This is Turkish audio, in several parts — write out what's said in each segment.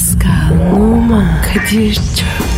Pascal, Oman, Kadir çok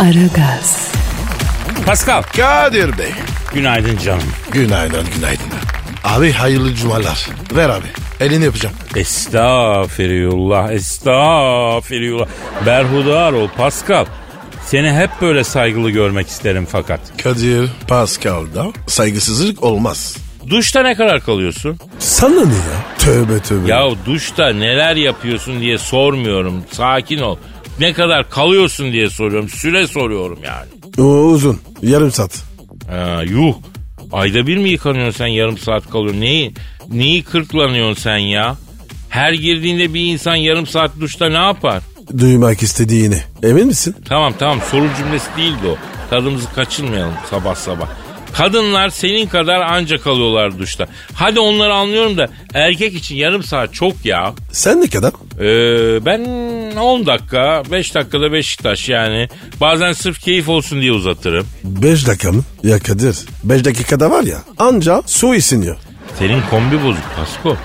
Aragaz, Pascal. Kadir Bey. Günaydın canım. Günaydın günaydın. Abi hayırlı cumalar. Ver abi. Elini yapacağım. Estağfirullah, estağfirullah. Berhudar ol Pascal. Seni hep böyle saygılı görmek isterim fakat. Kadir Pascal'da saygısızlık olmaz. Duşta ne kadar kalıyorsun? Sana ne ya? Tövbe tövbe. Ya duşta neler yapıyorsun diye sormuyorum. Sakin ol. Ne kadar kalıyorsun diye soruyorum. Süre soruyorum yani. O uzun. Yarım saat. Ha, yuh. Ayda bir mi yıkanıyorsun sen yarım saat kalıyorsun? Neyi, neyi kırklanıyorsun sen ya? Her girdiğinde bir insan yarım saat duşta ne yapar? Duymak istediğini. Emin misin? Tamam tamam soru cümlesi değildi o. Tadımızı kaçırmayalım sabah sabah. Kadınlar senin kadar anca kalıyorlar duşta. Hadi onları anlıyorum da erkek için yarım saat çok ya. Sen ne kadar? Ee, ben 10 dakika 5 dakikada Beşiktaş yani. Bazen sırf keyif olsun diye uzatırım. 5 dakika mı? Ya Kadir 5 dakikada var ya anca su isiniyor. Senin kombi bozuk Pasko.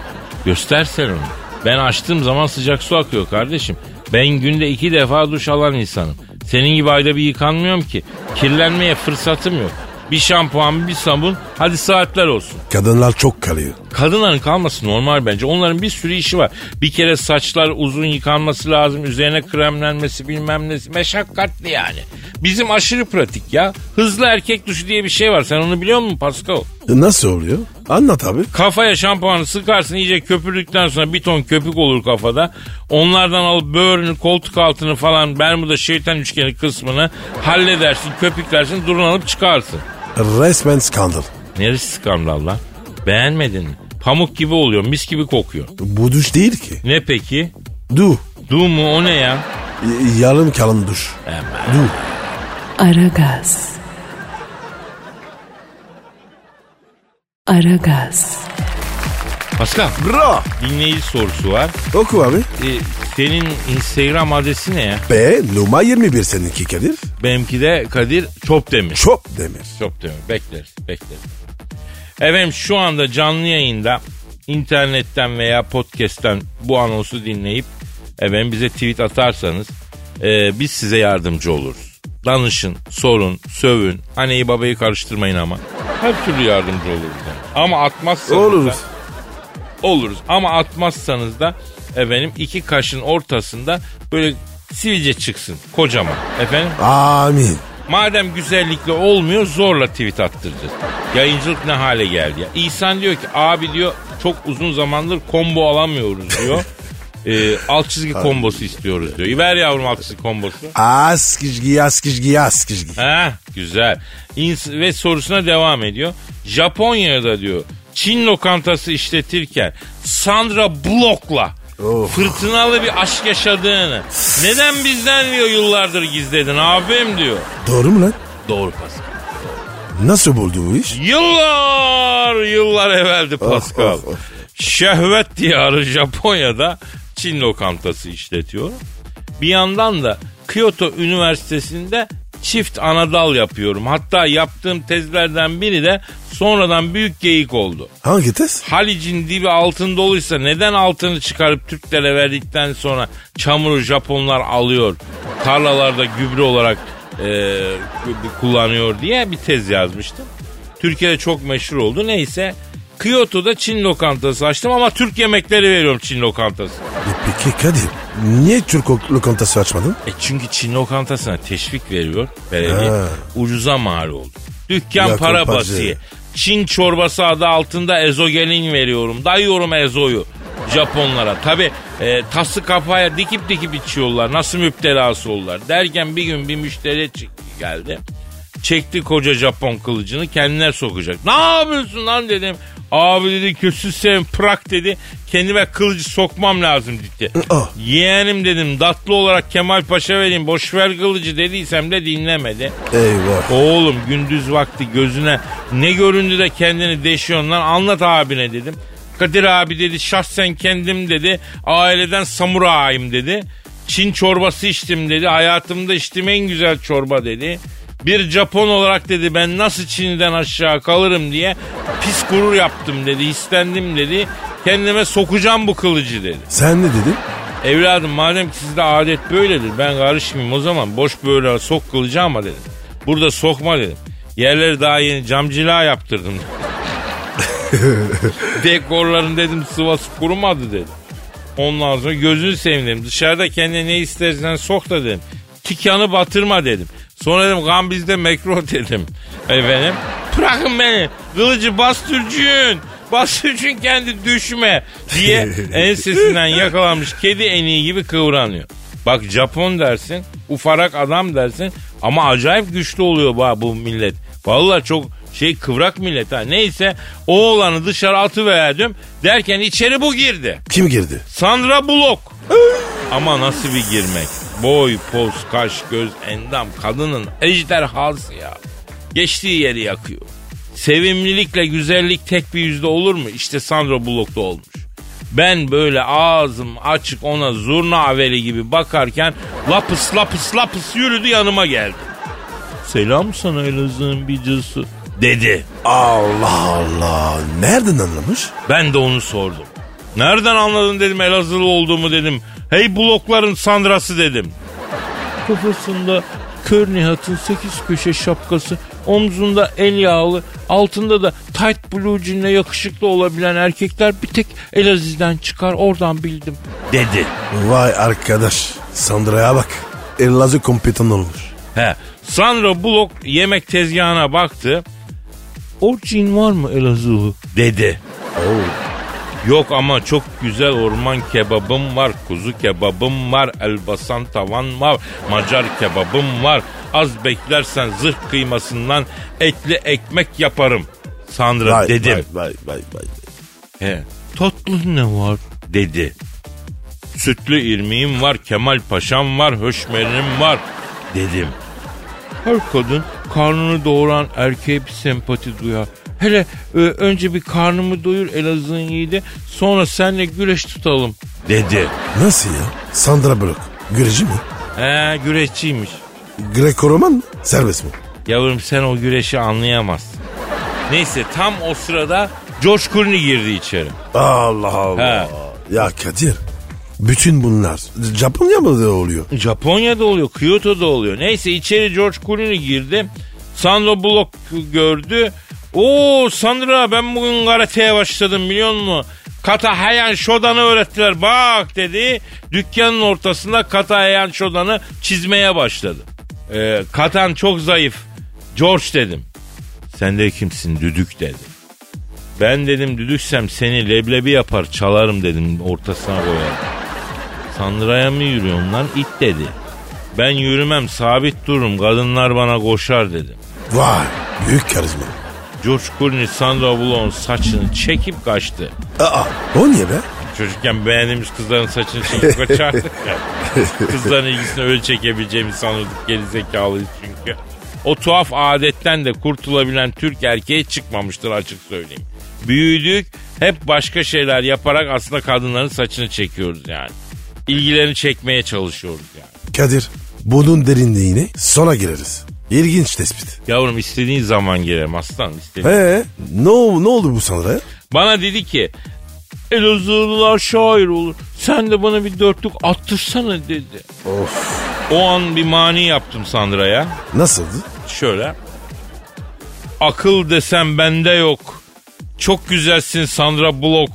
Göstersen onu. Ben açtığım zaman sıcak su akıyor kardeşim. Ben günde iki defa duş alan insanım. Senin gibi ayda bir yıkanmıyorum ki. Kirlenmeye fırsatım yok. Bir şampuan bir sabun hadi saatler olsun. Kadınlar çok kalıyor. Kadınların kalması normal bence. Onların bir sürü işi var. Bir kere saçlar uzun yıkanması lazım. Üzerine kremlenmesi bilmem nesi. Meşakkatli yani. Bizim aşırı pratik ya. Hızlı erkek duşu diye bir şey var. Sen onu biliyor musun Pascal? Nasıl oluyor? Anlat abi. Kafaya şampuanı sıkarsın iyice köpürdükten sonra bir ton köpük olur kafada. Onlardan alıp böğrünü, koltuk altını falan Bermuda şeytan üçgeni kısmını halledersin, köpüklersin, durun alıp çıkarsın. Resmen skandal. Neresi skandal lan? Beğenmedin mi? Pamuk gibi oluyor, mis gibi kokuyor. Bu duş değil ki. Ne peki? Du. Du mu o ne ya? Y- yarım kalın duş. Du. Aragaz. Aragaz, Pascal, Bra. dinleyici sorusu var. Oku abi. Ee, senin Instagram adresi ne ya? B numara 21 seninki Kadir. Benimki de Kadir Çopdemir. Çok demir. Çopdemir. Bekleriz, bekleriz. Efendim şu anda canlı yayında internetten veya podcast'ten bu anonsu dinleyip efendim bize tweet atarsanız e, biz size yardımcı oluruz. Danışın, sorun, sövün. Anneyi babayı karıştırmayın ama. Her türlü yardımcı oluruz. Yani. Ama atmazsanız Oluruz. da oluruz. Ama atmazsanız da efendim iki kaşın ortasında böyle sivilce çıksın kocaman. Efendim Amin. Madem güzellikle olmuyor zorla tweet attıracağız. Yayıncılık ne hale geldi ya. İhsan diyor ki abi diyor çok uzun zamandır combo alamıyoruz diyor. Ee, alt çizgi kombosu istiyoruz diyor. Ver yavrum alt çizgi kombosu. Askizgi askizgi askizgi. Ha güzel. İns- ve sorusuna devam ediyor. Japonya'da diyor Çin lokantası işletirken Sandra Bullock'la Of. fırtınalı bir aşk yaşadığını neden bizden diyor yıllardır gizledin abim diyor. Doğru mu lan? Doğru Pascal. Nasıl buldu bu iş? Yıllar yıllar evveldi Pascal. of, of. Şehvet diyarı Japonya'da Çin lokantası işletiyor. Bir yandan da Kyoto Üniversitesi'nde çift anadal yapıyorum. Hatta yaptığım tezlerden biri de sonradan büyük geyik oldu. Hangi tez? Halic'in dibi altın doluysa neden altını çıkarıp Türklere verdikten sonra çamuru Japonlar alıyor, tarlalarda gübre olarak e, kullanıyor diye bir tez yazmıştım. Türkiye'de çok meşhur oldu. Neyse Kyoto'da Çin lokantası açtım ama Türk yemekleri veriyorum Çin lokantası. E peki Kadir niye Türk ok- lokantası açmadın? E çünkü Çin lokantasına teşvik veriyor belediye. Ha. Ucuza mal oldu. Dükkan Yakın para pacı. basıyor. Çin çorbası adı altında ezogelin veriyorum. Dayıyorum ezoyu Japonlara. Tabi e, tası kafaya dikip dikip içiyorlar. Nasıl müptelası oldular. Derken bir gün bir müşteri çıktı, geldi. Çekti koca Japon kılıcını kendine sokacak. Ne yapıyorsun lan dedim. Abi dedi sevim prak dedi. Kendime kılıcı sokmam lazım dedi. Yeğenim dedim datlı olarak Kemal Paşa vereyim boş ver kılıcı dediysem de dinlemedi. Eyvah. Oğlum gündüz vakti gözüne ne göründü de kendini deşiyorsun lan anlat abine dedim. Kadir abi dedi şahsen kendim dedi aileden samurayım dedi. Çin çorbası içtim dedi hayatımda içtiğim en güzel çorba dedi. Bir Japon olarak dedi ben nasıl Çin'den aşağı kalırım diye pis gurur yaptım dedi istendim dedi. Kendime sokacağım bu kılıcı dedi. Sen ne dedin? Evladım madem ki sizde adet böyledir ben karışmayayım o zaman boş böyle sok kılıcı ama dedim. Burada sokma dedim. Yerleri daha yeni camcılığa yaptırdım. Dekorların dedim sıvası kurumadı dedim. Ondan sonra gözünü seveyim dedim. Dışarıda kendine ne istersen sok da dedim. Tikanı batırma dedim. Sonra dedim kan bizde mekruh dedim. Efendim bırakın beni kılıcı bastürcün. Bastürcün kendi düşme diye ensesinden yakalanmış kedi eniği gibi kıvranıyor. Bak Japon dersin, ufarak adam dersin ama acayip güçlü oluyor bu, bu millet. Vallahi çok şey kıvrak millet ha. Neyse o oğlanı dışarı atıverdim derken içeri bu girdi. Kim girdi? Sandra Bullock. Ama nasıl bir girmek? Boy, poz, kaş, göz, endam kadının ejderhası ya. Geçtiği yeri yakıyor. Sevimlilikle güzellik tek bir yüzde olur mu? İşte Sandra Bullock'ta olmuş. Ben böyle ağzım açık ona zurna aveli gibi bakarken lapıs lapıs lapıs yürüdü yanıma geldi. Selam sana Elazığ'ın bicası dedi. Allah Allah. Nereden anlamış? Ben de onu sordum. Nereden anladın dedim Elazığlı olduğumu dedim. Hey blokların sandrası dedim. Kafasında kör Nihat'ın sekiz köşe şapkası, omzunda el yağlı, altında da tight blue jeanle yakışıklı olabilen erkekler bir tek Elazığ'dan çıkar oradan bildim. Dedi. Vay arkadaş. Sandra'ya bak. Elazığ kompetan olmuş. He. Sandra Bullock yemek tezgahına baktı. O cin var mı Elazığlı? Dedi. Yok ama çok güzel orman kebabım var, kuzu kebabım var, elbasan tavan var, Macar kebabım var. Az beklersen zırh kıymasından etli ekmek yaparım. Sandra Vay, dedim. Vay vay vay vay. He. Tatlı ne var dedi. Sütlü irmiğim var, Kemal Paşam var, höşmerim var dedim. Her kadın karnını doğuran erkeğe bir sempati duyar. Hele e, önce bir karnımı doyur Elazığ'ın yiğidi sonra senle güreş tutalım dedi. Nasıl ya? Sandra Bullock. Güreci mi? He güreşçiymiş. Greco-Roman mı? Serbest mi? Yavrum sen o güreşi anlayamazsın. Neyse tam o sırada George Clooney girdi içeri. Allah Allah. Ya Kadir. Bütün bunlar Japonya mı da oluyor? Japonya'da oluyor, Kyoto'da oluyor. Neyse içeri George Clooney girdi. Sandra Bullock gördü. Oo Sandra ben bugün karateye başladım biliyor musun? Kata Hayan Shodan'ı öğrettiler bak dedi. Dükkanın ortasında Kata Hayan Shodan'ı çizmeye başladı. Ee, Katan çok zayıf. George dedim. Sen de kimsin düdük dedi. Ben dedim düdüksem seni leblebi yapar çalarım dedim ortasına koyarım. Sandra'ya mı yürüyorsun lan it dedi. Ben yürümem sabit dururum kadınlar bana koşar dedim. Vay. Büyük karizma. George Clooney Sandra Bullock'un saçını çekip kaçtı. Aa o niye be? Çocukken beğendiğimiz kızların saçını çekip kaçardık ya. Kızların ilgisini öyle çekebileceğimizi sanırdık gerizekalıyız çünkü. O tuhaf adetten de kurtulabilen Türk erkeği çıkmamıştır açık söyleyeyim. Büyüdük hep başka şeyler yaparak aslında kadınların saçını çekiyoruz yani. İlgilerini çekmeye çalışıyoruz yani. Kadir bunun derinliğine sonra gireriz. İlginç tespit. Yavrum istediğin zaman girerim aslan istediğin. Ee, ne, ol- ne oldu bu Sandra'ya? Bana dedi ki Elazığlılar şair olur. Sen de bana bir dörtlük attırsana dedi. Of. O an bir mani yaptım Sandra'ya. Nasıldı? Şöyle. Akıl desem bende yok. Çok güzelsin Sandra Bullock.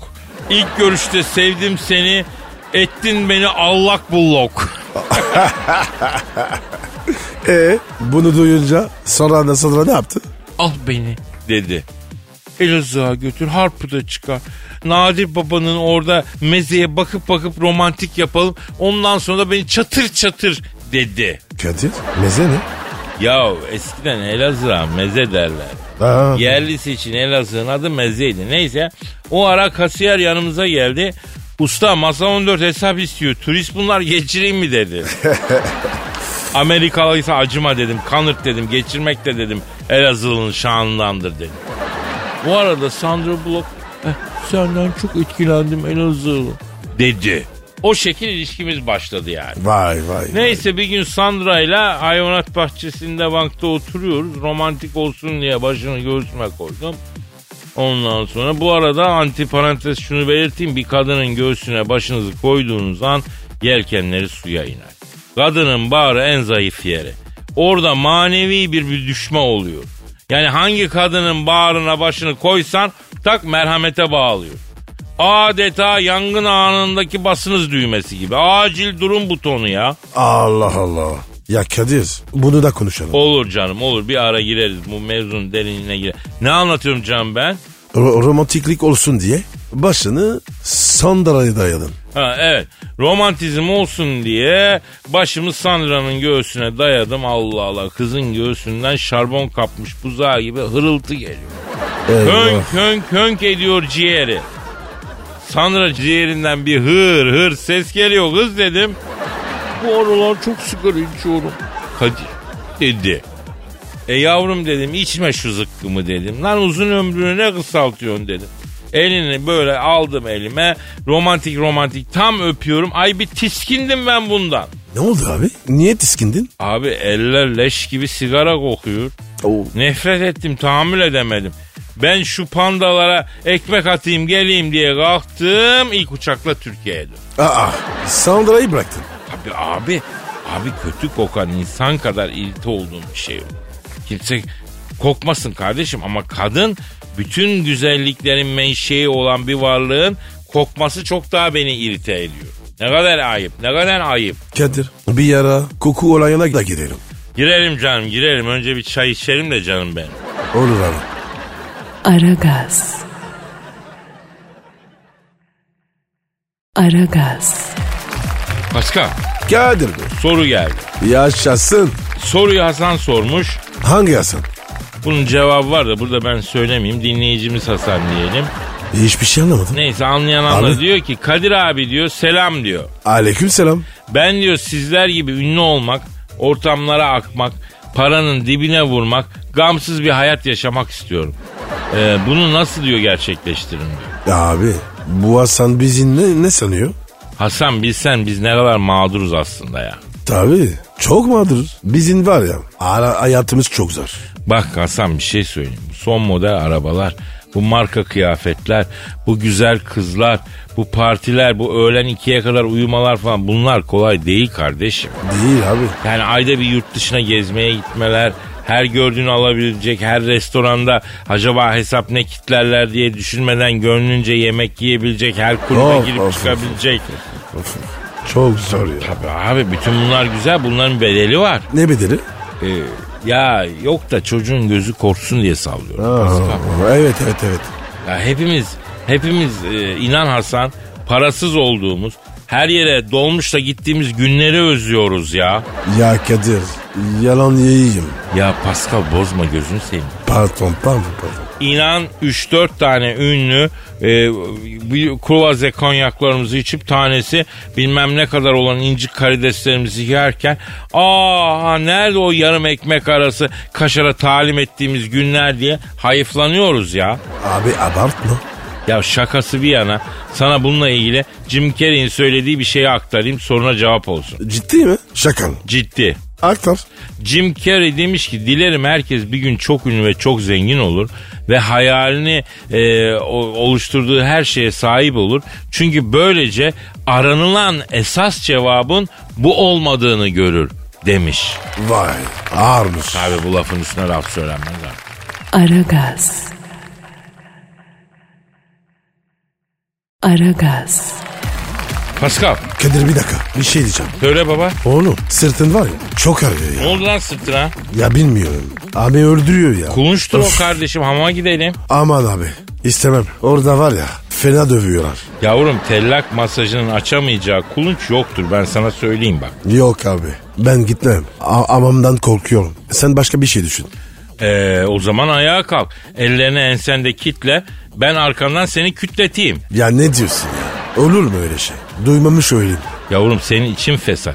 İlk görüşte sevdim seni. Ettin beni allak bullok. Ee, bunu duyunca sonra da Sandra ne yaptı? Al beni dedi. Elazığ'a götür harpı da çıkar. Nadir babanın orada mezeye bakıp bakıp romantik yapalım. Ondan sonra da beni çatır çatır dedi. Kadir meze ne? Ya eskiden Elazığ'a meze derler. Ha. Yerlisi için Elazığ'ın adı mezeydi. Neyse o ara kasiyer yanımıza geldi. Usta masa 14 hesap istiyor. Turist bunlar geçireyim mi dedi. Amerikalıysa acıma dedim. Kanırt dedim. Geçirmek de dedim. Elazığ'ın şanındandır dedim. Bu arada Sandra Bullock "Eh, senden çok etkilendim Elazığ dedi. O şekil ilişkimiz başladı yani. Vay vay. Neyse bir gün Sandra ile hayvanat bahçesinde bankta oturuyoruz. Romantik olsun diye başını göğsüme koydum. Ondan sonra bu arada antiparantez şunu belirteyim. Bir kadının göğsüne başınızı koyduğunuz an yelkenleri suya iner. Kadının bağrı en zayıf yeri. Orada manevi bir, düşme oluyor. Yani hangi kadının bağrına başını koysan tak merhamete bağlıyor. Adeta yangın anındaki basınız düğmesi gibi. Acil durum butonu ya. Allah Allah. Ya Kadir bunu da konuşalım. Olur canım olur bir ara gireriz bu mevzunun derinliğine girer. Ne anlatıyorum canım ben? Ro- romantiklik olsun diye başını Sandra'ya dayadın. Ha evet romantizm olsun diye başımı Sandra'nın göğsüne dayadım Allah Allah kızın göğsünden şarbon kapmış buzağı gibi hırıltı geliyor. Eyvah. hönk hönk ediyor ciğeri. Sandra ciğerinden bir hır hır ses geliyor kız dedim. Bu aralar çok sigara içiyorum. Kadir dedi. E yavrum dedim içme şu zıkkımı dedim. Lan uzun ömrünü ne kısaltıyorsun dedim. Elini böyle aldım elime romantik romantik tam öpüyorum. Ay bir tiskindim ben bundan. Ne oldu abi? Niye tiskindin? Abi eller leş gibi sigara kokuyor. Oo. Nefret ettim tahammül edemedim. Ben şu pandalara ekmek atayım geleyim diye kalktım ilk uçakla Türkiye'ye döndüm. Aa, Sandra'yı bıraktın. Abi abi abi kötü kokan insan kadar ilti olduğum bir şey yok. Kimse kokmasın kardeşim ama kadın bütün güzelliklerin menşei olan bir varlığın kokması çok daha beni irite ediyor. Ne kadar ayıp ne kadar ayıp. Kadir bir ara koku olayına da girelim. Girelim canım girelim önce bir çay içelim de canım benim. Olur abi. Aragaz. Aragaz. Pascal Kadir Bey. soru geldi. Yaşasın. Soruyu Hasan sormuş. Hangi Hasan? Bunun cevabı var da burada ben söylemeyeyim. Dinleyicimiz Hasan diyelim. Hiçbir şey anlamadım. Neyse anlayan anlar. Abi. Diyor ki Kadir abi diyor selam diyor. Aleyküm selam. Ben diyor sizler gibi ünlü olmak, ortamlara akmak, paranın dibine vurmak, gamsız bir hayat yaşamak istiyorum. Ee, bunu nasıl diyor gerçekleştiririm diyor. Abi bu Hasan bizi ne, ne sanıyor? Hasan bilsen biz ne kadar mağduruz aslında ya. Tabii çok mağdur. Bizim var ya ara, hayatımız çok zor. Bak Hasan bir şey söyleyeyim. Son model arabalar, bu marka kıyafetler, bu güzel kızlar, bu partiler, bu öğlen ikiye kadar uyumalar falan bunlar kolay değil kardeşim. Değil abi. Yani ayda bir yurt dışına gezmeye gitmeler, her gördüğünü alabilecek, her restoranda acaba hesap ne kitlerler diye düşünmeden gönlünce yemek yiyebilecek, her kulübe Of, girip of, çıkabilecek. Of, Çok zor ya. Tabii abi bütün bunlar güzel, bunların bedeli var. Ne bedeli? Ee, ya yok da çocuğun gözü korksun diye sallıyorum. Pascal. evet evet evet. Ya hepimiz hepimiz e, inan Hasan parasız olduğumuz her yere dolmuşla gittiğimiz günleri özlüyoruz ya. Ya Kadir yalan yiyeyim. Ya Pascal bozma gözünü seveyim. Pardon pardon pardon. İnan 3-4 tane ünlü e, bir kruvaze konyaklarımızı içip tanesi bilmem ne kadar olan incik karideslerimizi yerken aa nerede o yarım ekmek arası kaşara talim ettiğimiz günler diye hayıflanıyoruz ya. Abi abartma. Ya şakası bir yana sana bununla ilgili Jim Carrey'in söylediği bir şeyi aktarayım soruna cevap olsun. Ciddi mi? Şaka mı? Ciddi. Aktar. Jim Carrey demiş ki dilerim herkes bir gün çok ünlü ve çok zengin olur ve hayalini e, oluşturduğu her şeye sahip olur. Çünkü böylece aranılan esas cevabın bu olmadığını görür demiş. Vay ağırmış. Abi bu lafın üstüne laf söylenmez abi. Aragaz. Aragaz. Pascal Kadir bir dakika bir şey diyeceğim. söyle baba. Oğlum sırtın var ya çok ağrıyor Ne ya. oldu lan sırtına? Ya bilmiyorum. Abi öldürüyor ya. Kulunçtur o kardeşim hamama gidelim. Aman abi istemem. Orada var ya fena dövüyorlar. Yavrum tellak masajının açamayacağı kulunç yoktur ben sana söyleyeyim bak. Yok abi ben gitmem. A- amamdan korkuyorum. Sen başka bir şey düşün. Ee, o zaman ayağa kalk. Ellerini ensende kitle. Ben arkandan seni kütleteyim. Ya ne diyorsun ya? Olur mu öyle şey? Duymamış öyle. Yavrum senin için fesat.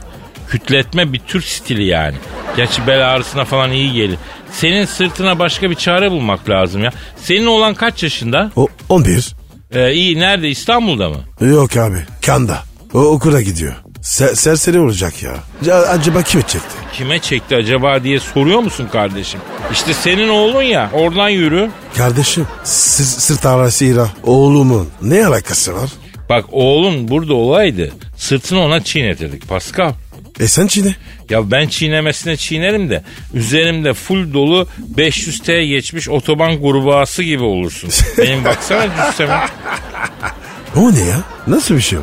Kütletme bir Türk stili yani. Gerçi bel ağrısına falan iyi gelir. Senin sırtına başka bir çare bulmak lazım ya. Senin olan kaç yaşında? O 11. Ee, iyi nerede İstanbul'da mı? Yok abi. Kanda. O okula gidiyor. Se- serseri olacak ya. Acaba kime çekti? Kime çekti acaba diye soruyor musun kardeşim? İşte senin oğlun ya oradan yürü. Kardeşim sı- sırt ağrısıyla oğlumun ne alakası var? Bak oğlun burada olaydı sırtını ona çiğnetirdik Pascal. E sen Çin'e. Ya ben çiğnemesine çiğnerim de üzerimde full dolu 500T geçmiş otoban kurbağası gibi olursun. Benim baksana cüsseme. O ne ya? Nasıl bir şey o?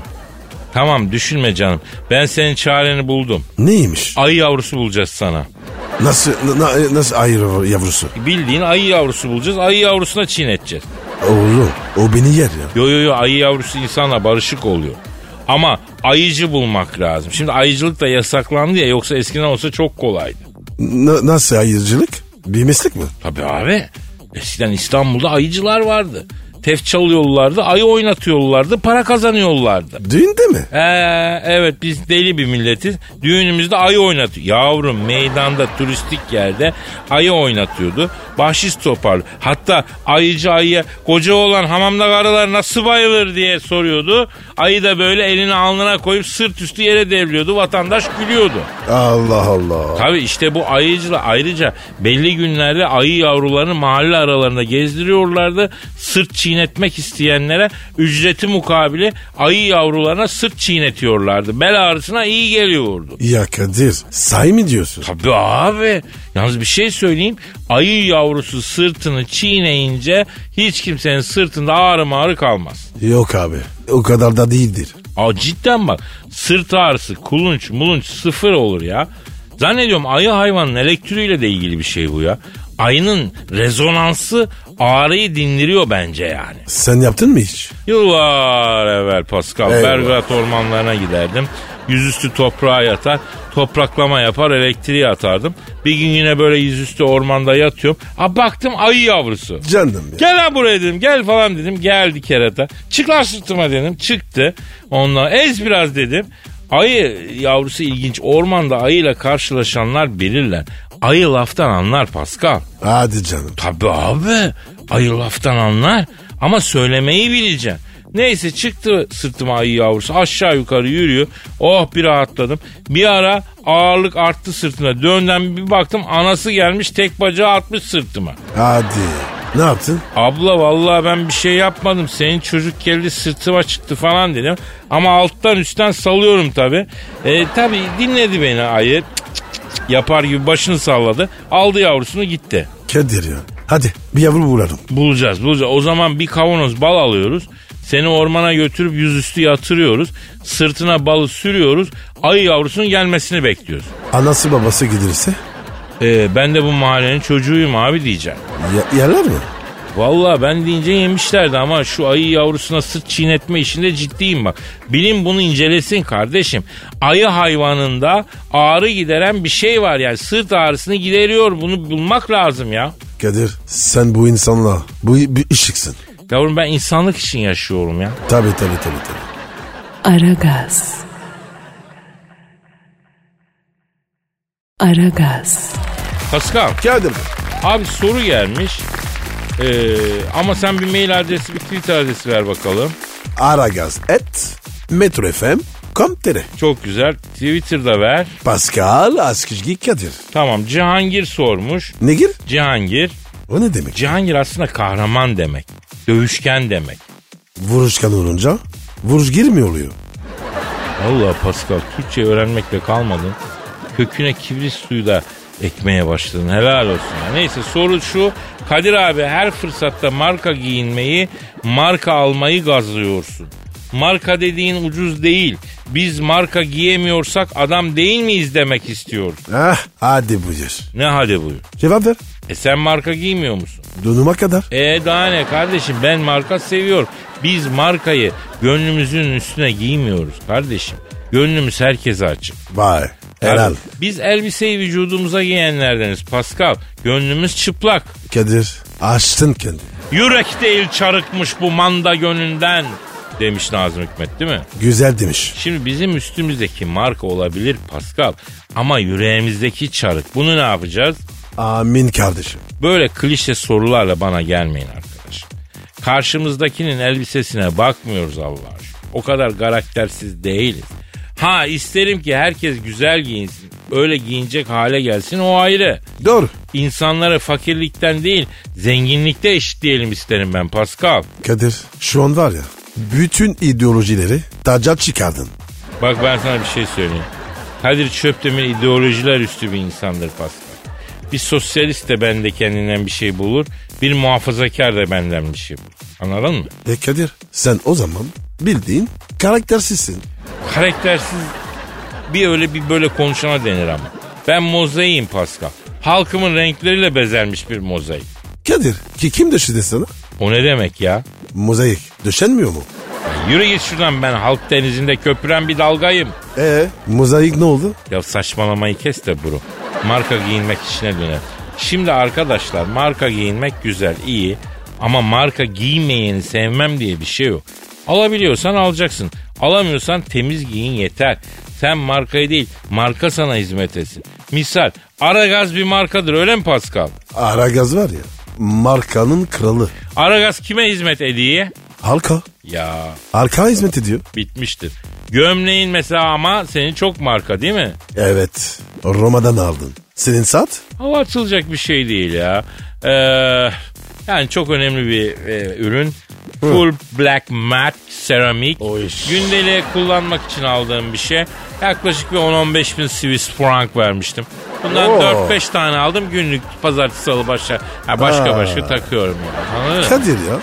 Tamam düşünme canım. Ben senin çareni buldum. Neymiş? Ayı yavrusu bulacağız sana. Nasıl na- nasıl ayır yavrusu? Bildiğin ayı yavrusu bulacağız. Ayı yavrusuna çiğneteceğiz. Oğlum o beni yer ya. Yo yo yo ayı yavrusu insanla barışık oluyor. Ama ayıcı bulmak lazım. Şimdi ayıcılık da yasaklandı ya yoksa eskiden olsa çok kolaydı. Na- nasıl ayırcılık? Bir meslek mi? Tabii abi. Eskiden İstanbul'da ayıcılar vardı. Tef çalıyorlardı, ayı oynatıyorlardı, para kazanıyorlardı. Düğünde mi? Ee, evet biz deli bir milletiz. Düğünümüzde ayı oynatıyor. Yavrum meydanda turistik yerde ayı oynatıyordu. Bahşiş toparlı. Hatta ayıcı ayıya koca olan hamamda karılar nasıl bayılır diye soruyordu. Ayı da böyle elini alnına koyup sırt üstü yere devriliyordu. Vatandaş gülüyordu. Allah Allah. Tabii işte bu ayıcılar ayrıca belli günlerde ayı yavrularını mahalle aralarında gezdiriyorlardı. Sırt çiğnetmek isteyenlere ücreti mukabili ayı yavrularına sırt çiğnetiyorlardı. Bel ağrısına iyi geliyordu. Ya Kadir say mı diyorsun? Tabii abi. Yalnız bir şey söyleyeyim. Ayı yavrusu sırtını çiğneyince hiç kimsenin sırtında ağrı mağrı kalmaz. Yok abi o kadar da değildir. Aa, cidden bak sırt ağrısı kulunç mulunç sıfır olur ya. Zannediyorum ayı hayvanın elektriğiyle de ilgili bir şey bu ya. Ayının rezonansı ağrıyı dindiriyor bence yani. Sen yaptın mı hiç? Yıllar evvel Pascal Eyvah. Belgrad ormanlarına giderdim. Yüzüstü toprağa yatar, topraklama yapar, elektriği atardım. Bir gün yine böyle yüzüstü ormanda yatıyorum. Ha baktım ayı yavrusu. Canım ya. Gel lan buraya dedim gel falan dedim geldi kerata. Çık lan sırtıma dedim çıktı. Ondan ez biraz dedim. Ayı yavrusu ilginç ormanda ayıyla karşılaşanlar bilirler. Ayı laftan anlar Pascal. Hadi canım. Tabii abi ayı laftan anlar ama söylemeyi bileceksin. Neyse çıktı sırtıma ayı yavrusu aşağı yukarı yürüyor. Oh bir rahatladım. Bir ara ağırlık arttı sırtına. Döndüm bir baktım anası gelmiş tek bacağı atmış sırtıma. Hadi. Ne yaptın? Abla vallahi ben bir şey yapmadım. Senin çocuk geldi sırtıma çıktı falan dedim. Ama alttan üstten salıyorum tabi. E, tabi dinledi beni ayı. Cık cık yapar gibi başını salladı. Aldı yavrusunu gitti. Kadir ya. Hadi bir yavru bulalım. Bulacağız bulacağız. O zaman bir kavanoz bal alıyoruz. Seni ormana götürüp yüzüstü yatırıyoruz. Sırtına balı sürüyoruz. Ayı yavrusunun gelmesini bekliyoruz. Anası babası gelirse E, ben de bu mahallenin çocuğuyum abi diyeceğim. ya- yerler mi? Vallahi ben deyince yemişlerdi ama şu ayı yavrusuna sırt çiğnetme işinde ciddiyim bak. Bilim bunu incelesin kardeşim. Ayı hayvanında ağrı gideren bir şey var yani sırt ağrısını gideriyor bunu bulmak lazım ya. Kadir sen bu insanla bu bir ışıksın. Yavrum ben insanlık için yaşıyorum ya. Tabii tabii tabii. tabii. Aragaz. Aragaz. Pascal Kadir abi soru gelmiş. Ee, ama sen bir mail adresi bir Twitter adresi ver bakalım. Aragaz et Metro FM com.tr Çok güzel. Twitter'da ver. Pascal Askizgi Kadir. Tamam Cihangir sormuş. Ne gir? Cihangir. O ne demek? Cihangir aslında kahraman demek. Dövüşken demek. Vuruşkan olunca vuruş girmiyor oluyor. Allah Pascal Türkçe öğrenmekle kalmadın. Köküne kibrit suyu da ekmeye başladın. Helal olsun. Ya. Neyse soru şu. Kadir abi her fırsatta marka giyinmeyi, marka almayı gazlıyorsun. Marka dediğin ucuz değil. Biz marka giyemiyorsak adam değil miyiz demek istiyoruz. Ah hadi buyur. Ne hadi buyur. Cevap ver. E sen marka giymiyor musun? Donuma kadar. E daha ne kardeşim ben marka seviyorum. Biz markayı gönlümüzün üstüne giymiyoruz kardeşim. Gönlümüz herkese açık. Vay. Helal. Tabii. Biz elbiseyi vücudumuza giyenlerdeniz Pascal. Gönlümüz çıplak. Kadir açtın kendini. Yürek değil çarıkmış bu manda gönlünden demiş Nazım Hikmet değil mi? Güzel demiş. Şimdi bizim üstümüzdeki marka olabilir Pascal ama yüreğimizdeki çarık. Bunu ne yapacağız? Amin kardeşim. Böyle klişe sorularla bana gelmeyin arkadaşım. Karşımızdakinin elbisesine bakmıyoruz Allah aşkına. O kadar karaktersiz değiliz. Ha isterim ki herkes güzel giyinsin. Öyle giyinecek hale gelsin o ayrı. Doğru. İnsanları fakirlikten değil zenginlikte eşitleyelim isterim ben Pascal. Kadir şu an var ya bütün ideolojileri taca çıkardın. Bak ben sana bir şey söyleyeyim. Kadir Çöptemir ideolojiler üstü bir insandır Pascal. Bir sosyalist de bende kendinden bir şey bulur. Bir muhafazakar da benden bir şey bulur. Anladın mı? E Kadir sen o zaman bildiğin karaktersizsin. Karaktersiz bir öyle bir böyle konuşana denir ama. Ben mozaiğim Pascal. Halkımın renkleriyle bezenmiş bir mozaik. Kadir ki kim döşedi sana? O ne demek ya? Mozaik döşenmiyor mu? Ya Yürü git şuradan ben halk denizinde köpüren bir dalgayım. E mozaik ne oldu? Ya saçmalamayı kes de bro. Marka giyinmek işine döner. Şimdi arkadaşlar marka giyinmek güzel, iyi. Ama marka giymeyeni sevmem diye bir şey yok. Alabiliyorsan alacaksın. Alamıyorsan temiz giyin yeter. Sen markayı değil, marka sana hizmet etsin. Misal, Aragaz bir markadır öyle mi Pascal? Aragaz var ya markanın kralı. Aragaz kime hizmet ediyor? Halka. Ya Halka hizmet ediyor. bitmiştir. Gömleğin mesela ama senin çok marka değil mi? Evet. Roma'dan aldın. Senin sat? Hava açılacak bir şey değil ya. Ee, yani çok önemli bir e, ürün. Full black matte seramik. Gündeliğe kullanmak için aldığım bir şey. Yaklaşık bir 10-15 bin Swiss frank vermiştim. Bundan Oo. 4-5 tane aldım günlük pazartesi salı başa. Ha, başka Ha. başka takıyorum ya. Anladın mı? Kadir ya.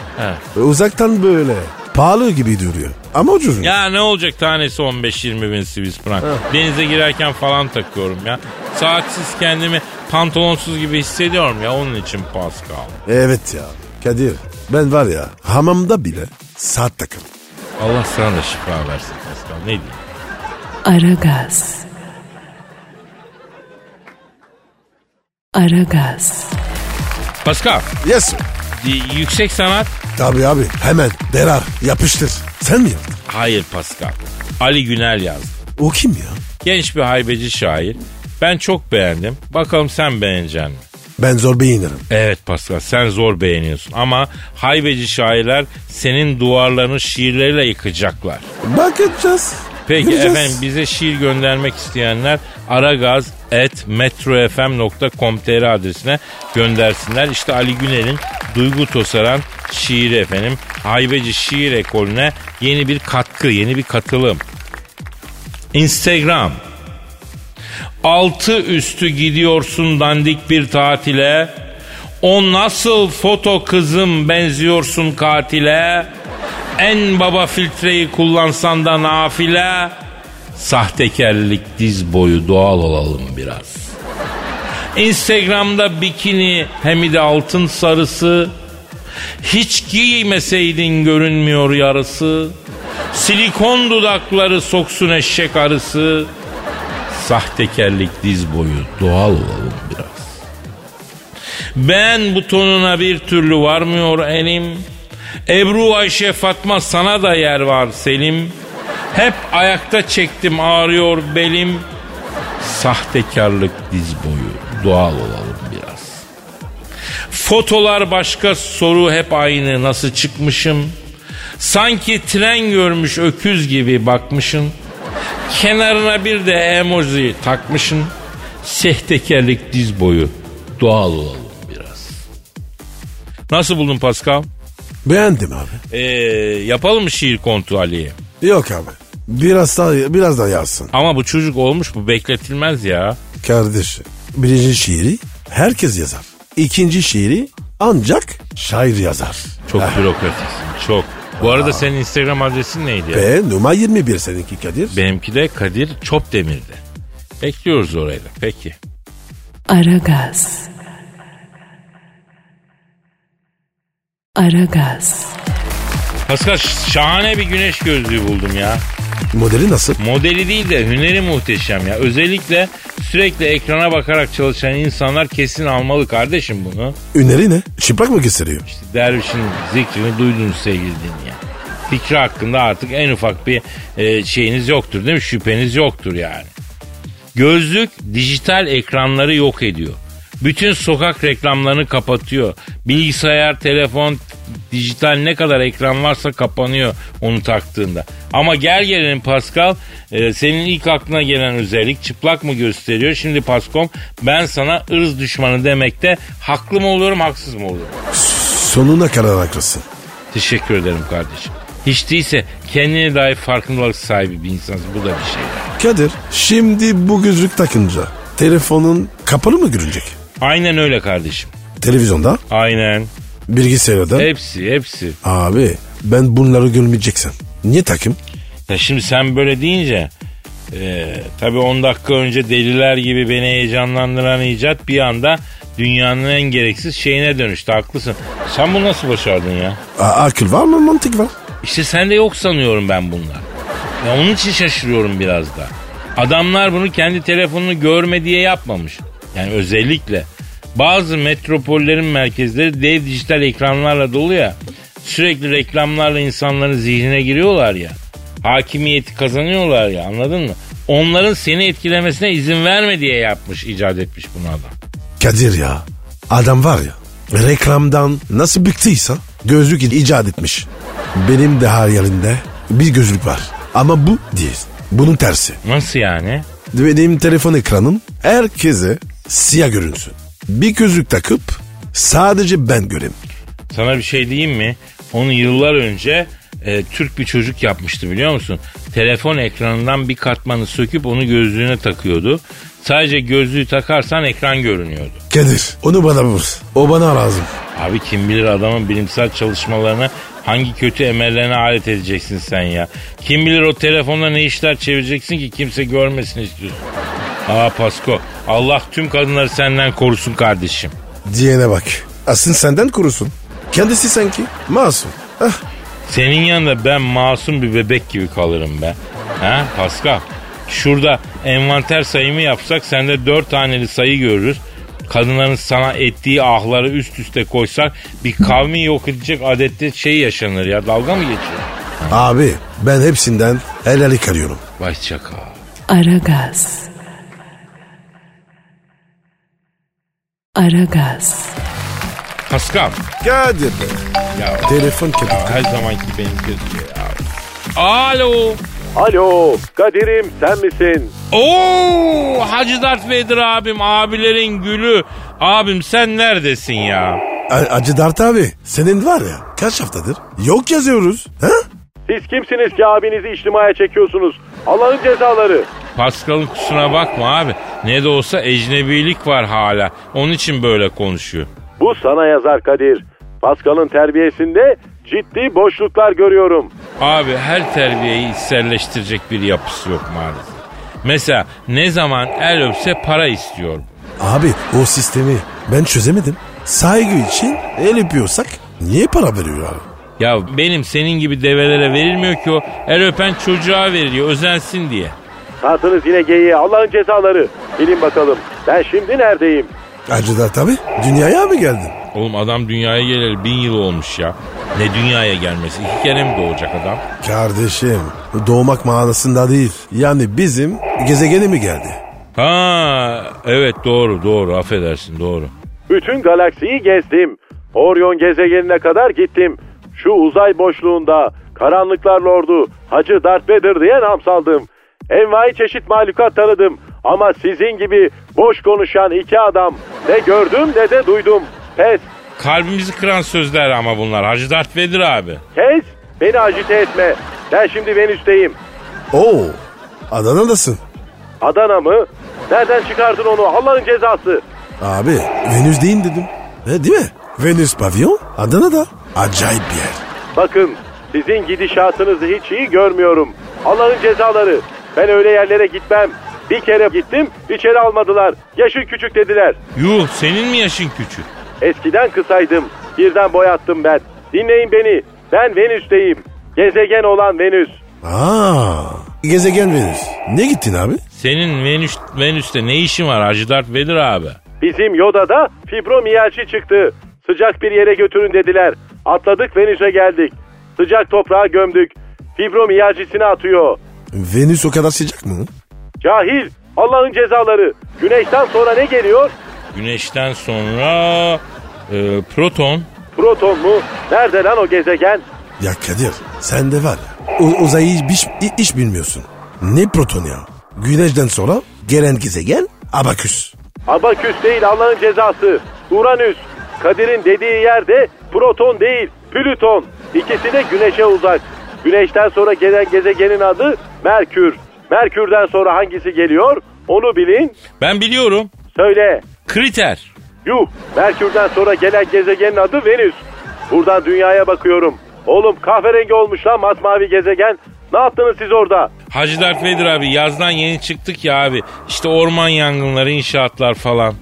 He. Uzaktan böyle. Pahalı gibi duruyor. Ama ucuz. Ya ne olacak tanesi 15-20 bin Swiss frank. Denize girerken falan takıyorum ya. Saatsiz kendimi pantolonsuz gibi hissediyorum ya onun için Pascal. Evet ya. Kadir ben var ya hamamda bile saat takarım. Allah sana da şifa versin Pascal. Ne diyeyim? Aragaz. Aragaz. Pascal, Yes sir. Yüksek sanat? Tabii abi hemen derar yapıştır. Sen mi yaptın? Hayır Pascal. Ali Günel yazdı. O kim ya? Genç bir haybeci şair. Ben çok beğendim. Bakalım sen beğenecek misin? Ben zor beğenirim. Evet Pascal sen zor beğeniyorsun ama haybeci şairler senin duvarlarını şiirleriyle yıkacaklar. Bakacağız. Peki Göreceğiz. efendim bize şiir göndermek isteyenler aragaz.metrofm.com.tr adresine göndersinler. İşte Ali Günel'in Duygu Tosaran şiiri efendim. Haybeci şiir ekolüne yeni bir katkı, yeni bir katılım. Instagram. Altı üstü gidiyorsun dandik bir tatile. O nasıl foto kızım benziyorsun katile. En baba filtreyi kullansan da nafile. Sahtekarlık diz boyu doğal olalım biraz. Instagram'da bikini hem de altın sarısı. Hiç giymeseydin görünmüyor yarısı. Silikon dudakları soksun eşek arısı. Sahtekarlık diz boyu doğal olalım biraz. Ben butonuna bir türlü varmıyor elim. Ebru Ayşe Fatma sana da yer var Selim. Hep ayakta çektim ağrıyor belim. Sahtekarlık diz boyu doğal olalım biraz. Fotolar başka soru hep aynı nasıl çıkmışım. Sanki tren görmüş öküz gibi bakmışın. Kenarına bir de emoji takmışın. Sahtekarlık diz boyu doğal olalım biraz. Nasıl buldun Pascal? Beğendim abi. Ee, yapalım mı şiir kontu Ali'ye? Yok abi. Biraz daha, biraz daha yazsın. Ama bu çocuk olmuş bu bekletilmez ya. Kardeşim. Birinci şiiri herkes yazar. İkinci şiiri ancak şair yazar. Çok bürokratiksin çok. Bu arada senin Instagram adresin neydi ya? Ve numara 21 seninki Kadir. Benimki de Kadir Çopdemir'de. Bekliyoruz orayı da. Peki. Aragaz. Aragaz. Pascal şahane bir güneş gözlüğü buldum ya. Modeli nasıl? Modeli değil de hüneri muhteşem ya. Özellikle sürekli ekrana bakarak çalışan insanlar kesin almalı kardeşim bunu. Üneri ne? Çıplak mı gösteriyor? İşte dervişin zikrini duydunuz sevgili dinleyen. Fikri hakkında artık en ufak bir e, şeyiniz yoktur değil mi? Şüpheniz yoktur yani. Gözlük dijital ekranları yok ediyor. Bütün sokak reklamlarını kapatıyor. Bilgisayar, telefon, dijital ne kadar ekran varsa kapanıyor onu taktığında. Ama gel gelelim Pascal e, senin ilk aklına gelen özellik çıplak mı gösteriyor? Şimdi Paskom ben sana ırz düşmanı demekte haklı mı oluyorum haksız mı oluyorum? Sonuna kadar haklısın. Teşekkür ederim kardeşim. Hiç değilse kendine dair farkındalık sahibi bir insansın. Bu da bir şey. Kadir şimdi bu gözlük takınca telefonun kapalı mı görünecek? Aynen öyle kardeşim. Televizyonda, Aynen. Bilgisayarda. Hepsi hepsi. Abi ben bunları görmeyeceksen. Niye takım? Ya şimdi sen böyle deyince e, tabii 10 dakika önce deliler gibi beni heyecanlandıran icat bir anda dünyanın en gereksiz şeyine dönüştü. Haklısın. Sen bunu nasıl başardın ya? A- akıl var mı mantık var? İşte sende yok sanıyorum ben bunlar. Ya onun için şaşırıyorum biraz da. Adamlar bunu kendi telefonunu görme diye yapmamış. Yani özellikle bazı metropollerin merkezleri dev dijital ekranlarla dolu ya. Sürekli reklamlarla insanların zihnine giriyorlar ya. Hakimiyeti kazanıyorlar ya anladın mı? Onların seni etkilemesine izin verme diye yapmış, icat etmiş bunu adam. Kadir ya adam var ya reklamdan nasıl bıktıysa gözlük icat etmiş. Benim de hayalimde bir gözlük var ama bu değil. Bunun tersi. Nasıl yani? Benim telefon ekranım herkese siyah görünsün. Bir gözlük takıp sadece ben göreyim. Sana bir şey diyeyim mi? Onu yıllar önce e, Türk bir çocuk yapmıştı biliyor musun? Telefon ekranından bir katmanı söküp onu gözlüğüne takıyordu. Sadece gözlüğü takarsan ekran görünüyordu. Kadir onu bana vur. O bana lazım. Abi kim bilir adamın bilimsel çalışmalarını hangi kötü emellerine alet edeceksin sen ya. Kim bilir o telefonla ne işler çevireceksin ki kimse görmesin istiyorsun. Aa Pasko Allah tüm kadınları senden korusun kardeşim. Diyene bak. Aslında senden kurusun. Kendisi sanki masum. Ah, Senin yanında ben masum bir bebek gibi kalırım be. Ha Pascal? Şurada envanter sayımı yapsak sende dört taneli sayı görürüz. Kadınların sana ettiği ahları üst üste koysak bir kavmi yok edecek adette şey yaşanır ya. Dalga mı geçiyor? abi ben hepsinden helallik arıyorum. Vay çakal. Aragaz. Aragaz. Pascal. Kadir be. Ya, Telefon ya kapattı. her zamanki benim gözüm ya. Alo. Alo Kadir'im sen misin? Oo Hacı Dert Vedir abim abilerin gülü. Abim sen neredesin ya? A- Acı Dert abi senin var ya kaç haftadır yok yazıyoruz. Ha? Siz kimsiniz ki abinizi içtimaya çekiyorsunuz? Allah'ın cezaları. Pascal'ın kusura bakma abi. Ne de olsa ecnebilik var hala. Onun için böyle konuşuyor. Bu sana yazar Kadir. Pascal'ın terbiyesinde ciddi boşluklar görüyorum. Abi her terbiyeyi içselleştirecek bir yapısı yok maalesef. Mesela ne zaman el öpse para istiyorum. Abi o sistemi ben çözemedim. Saygı için el öpüyorsak niye para veriyorlar? Ya benim senin gibi develere verilmiyor ki o. El öpen çocuğa veriliyor özensin diye. Tahtınız yine geyiğe Allah'ın cezaları. Bilin bakalım ben şimdi neredeyim? Acı Dert abi dünyaya mı geldin? Oğlum adam dünyaya geleli bin yıl olmuş ya. Ne dünyaya gelmesi? iki kere mi doğacak adam? Kardeşim doğmak manasında değil. Yani bizim gezegene mi geldi? Ha evet doğru doğru affedersin doğru. Bütün galaksiyi gezdim. Orion gezegenine kadar gittim. Şu uzay boşluğunda karanlıklar lordu Hacı Darth Vader diye nam saldım. Envai çeşit mahlukat tanıdım. Ama sizin gibi boş konuşan iki adam ne gördüm ne de duydum. Pes, Kalbimizi kıran sözler ama bunlar. Hacı Dert Vedir abi. kes, beni acite etme. Ben şimdi Venüs'teyim. Oo Adana'dasın. Adana mı? Nereden çıkardın onu Allah'ın cezası? Abi Venüs değil dedim. E, değil mi? Venüs pavyon Adana'da. Acayip bir yer. Bakın sizin gidişatınızı hiç iyi görmüyorum. Allah'ın cezaları. Ben öyle yerlere gitmem. Bir kere gittim içeri almadılar. Yaşın küçük dediler. Yuh senin mi yaşın küçük? Eskiden kısaydım. Birden boyattım ben. Dinleyin beni. Ben Venüs'teyim. Gezegen olan Venüs. Aa gezegen Venüs. Ne gittin abi? Senin Venüs, Venüs'te ne işin var Hacı Dert Vedir abi? Bizim Yoda'da fibromiyalji çıktı. Sıcak bir yere götürün dediler. Atladık Venüs'e geldik. Sıcak toprağa gömdük. Fibromiyalcisini atıyor. Venüs o kadar sıcak mı? Cahil. Allah'ın cezaları. Güneşten sonra ne geliyor? Güneşten sonra e, proton. Proton mu? Nerede lan o gezegen? Ya Kadir sen de var ya u- uzayı hiç, hiç bilmiyorsun. Ne proton ya? Güneşten sonra gelen gezegen Abaküs. Abaküs değil Allah'ın cezası. Uranüs. Kadir'in dediği yerde proton değil Plüton. İkisi de güneşe uzak. Güneşten sonra gelen gezegenin adı Merkür. Merkür'den sonra hangisi geliyor? Onu bilin. Ben biliyorum. Söyle. Kriter. Yuh. Merkür'den sonra gelen gezegenin adı Venüs. Buradan dünyaya bakıyorum. Oğlum kahverengi olmuş lan masmavi gezegen. Ne yaptınız siz orada? Hacı Dert Vedir abi yazdan yeni çıktık ya abi. İşte orman yangınları, inşaatlar falan.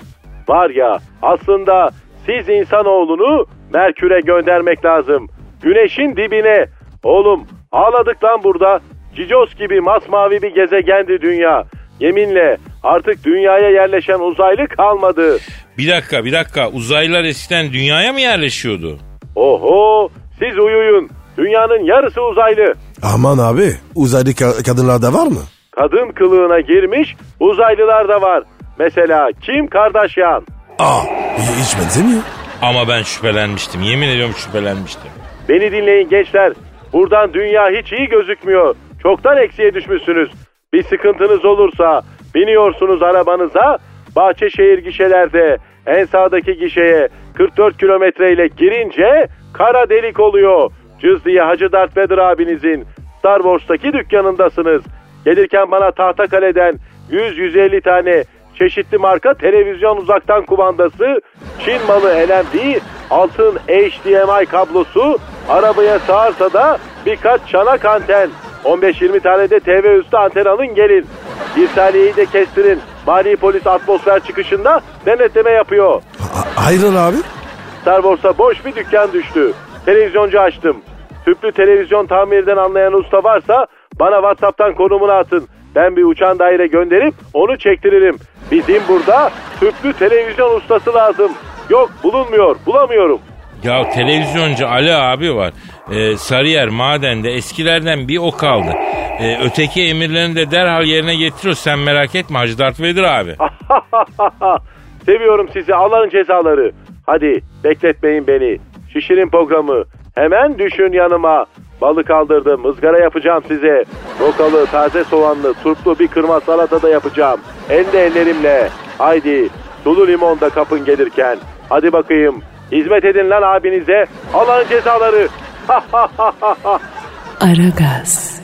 Var ya aslında siz insanoğlunu Merkür'e göndermek lazım. Güneşin dibine. Oğlum ağladık lan burada. Cicos gibi masmavi bir gezegendi dünya. Yeminle artık dünyaya yerleşen uzaylı kalmadı. Bir dakika bir dakika uzaylılar eskiden dünyaya mı yerleşiyordu? Oho siz uyuyun. Dünyanın yarısı uzaylı. Aman abi uzaylı ka- kadınlar da var mı? Kadın kılığına girmiş uzaylılar da var. Mesela Kim Kardashian. Aa hiç benzemiyor. Ama ben şüphelenmiştim yemin ediyorum şüphelenmiştim. Beni dinleyin gençler. Buradan dünya hiç iyi gözükmüyor. Çoktan eksiye düşmüşsünüz. Bir sıkıntınız olursa biniyorsunuz arabanıza. Bahçeşehir gişelerde en sağdaki gişeye 44 kilometreyle girince kara delik oluyor. Cızlı'ya Hacı Dert Vedir abinizin Star Wars'taki dükkanındasınız. Gelirken bana Tahtakale'den 100-150 tane çeşitli marka televizyon uzaktan kumandası, Çin malı LMD, altın HDMI kablosu, arabaya sığarsa da birkaç çanak anten. 15-20 tane de TV üstü anten alın gelin. Bir saniyeyi de kestirin. Mali polis atmosfer çıkışında denetleme yapıyor. A- hayırdır abi? Star Wars'a boş bir dükkan düştü. Televizyoncu açtım. Tüplü televizyon tamirden anlayan usta varsa bana WhatsApp'tan konumunu atın. Ben bir uçan daire gönderip onu çektiririm. Bizim burada tüplü televizyon ustası lazım. Yok bulunmuyor bulamıyorum. Ya televizyoncu Ali abi var. Ee, Sarıyer madende eskilerden bir o kaldı. Ee, öteki emirlerini de derhal yerine getiriyor. Sen merak etme Hacı Dert Vedir abi. Seviyorum sizi Allah'ın cezaları. Hadi bekletmeyin beni. Şişirin programı. Hemen düşün yanıma. Balık aldırdım. ızgara yapacağım size. Rokalı, taze soğanlı, turplu bir kırma salata da yapacağım. Elde ellerimle. Haydi. Sulu limon da kapın gelirken. Hadi bakayım. Hizmet edin lan abinize. Allah'ın cezaları. Aragaz.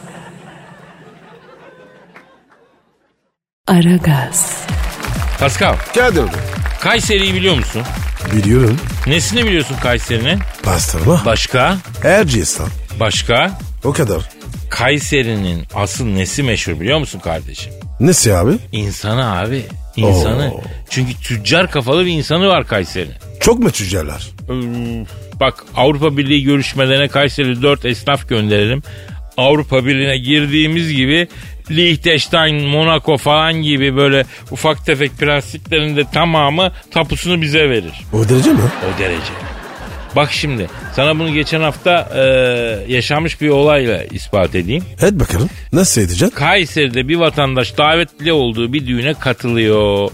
Aragaz. Pascal, Kadir Kayseri'yi biliyor musun? biliyorum. Nesini biliyorsun Kayseri'nin? Pastırma. Başka? Erciyes lan. Başka? O kadar. Kayseri'nin asıl nesi meşhur biliyor musun kardeşim? Nesi abi? İnsanı abi. İnsanı. Oo. Çünkü tüccar kafalı bir insanı var Kayseri'nin. Çok mu tüccarlar? Ee, Bak Avrupa Birliği görüşmelerine Kayseri 4 esnaf gönderelim. Avrupa Birliği'ne girdiğimiz gibi Liechtenstein, Monaco falan gibi böyle ufak tefek prensiplerin de tamamı tapusunu bize verir. O derece mi? O derece. Bak şimdi sana bunu geçen hafta e, yaşanmış bir olayla ispat edeyim. Et bakalım. Nasıl edeceksin? Kayseri'de bir vatandaş davetli olduğu bir düğüne katılıyor.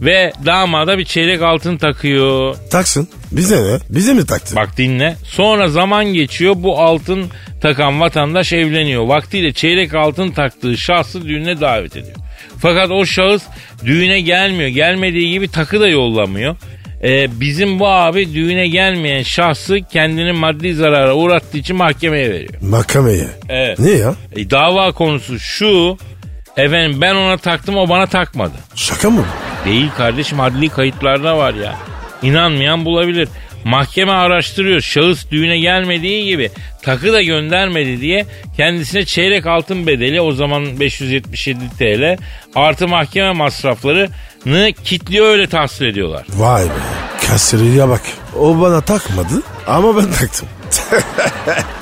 Ve damada bir çeyrek altın takıyor. Taksın. Bize ne? Bize mi taktın? Bak dinle. Sonra zaman geçiyor bu altın takan vatandaş evleniyor. Vaktiyle çeyrek altın taktığı şahsı düğüne davet ediyor. Fakat o şahıs düğüne gelmiyor. Gelmediği gibi takı da yollamıyor. Ee, bizim bu abi düğüne gelmeyen şahsı kendini maddi zarara uğrattığı için mahkemeye veriyor. Mahkemeye. Evet. Ne ya? E, dava konusu şu. Efendim ben ona taktım o bana takmadı. Şaka mı? Değil kardeşim adli kayıtlarda var ya. İnanmayan bulabilir. Mahkeme araştırıyor. Şahıs düğüne gelmediği gibi takı da göndermedi diye kendisine çeyrek altın bedeli o zaman 577 TL artı mahkeme masraflarını kitliyor öyle tahsil ediyorlar. Vay be. Kasiriye bak. O bana takmadı ama ben taktım.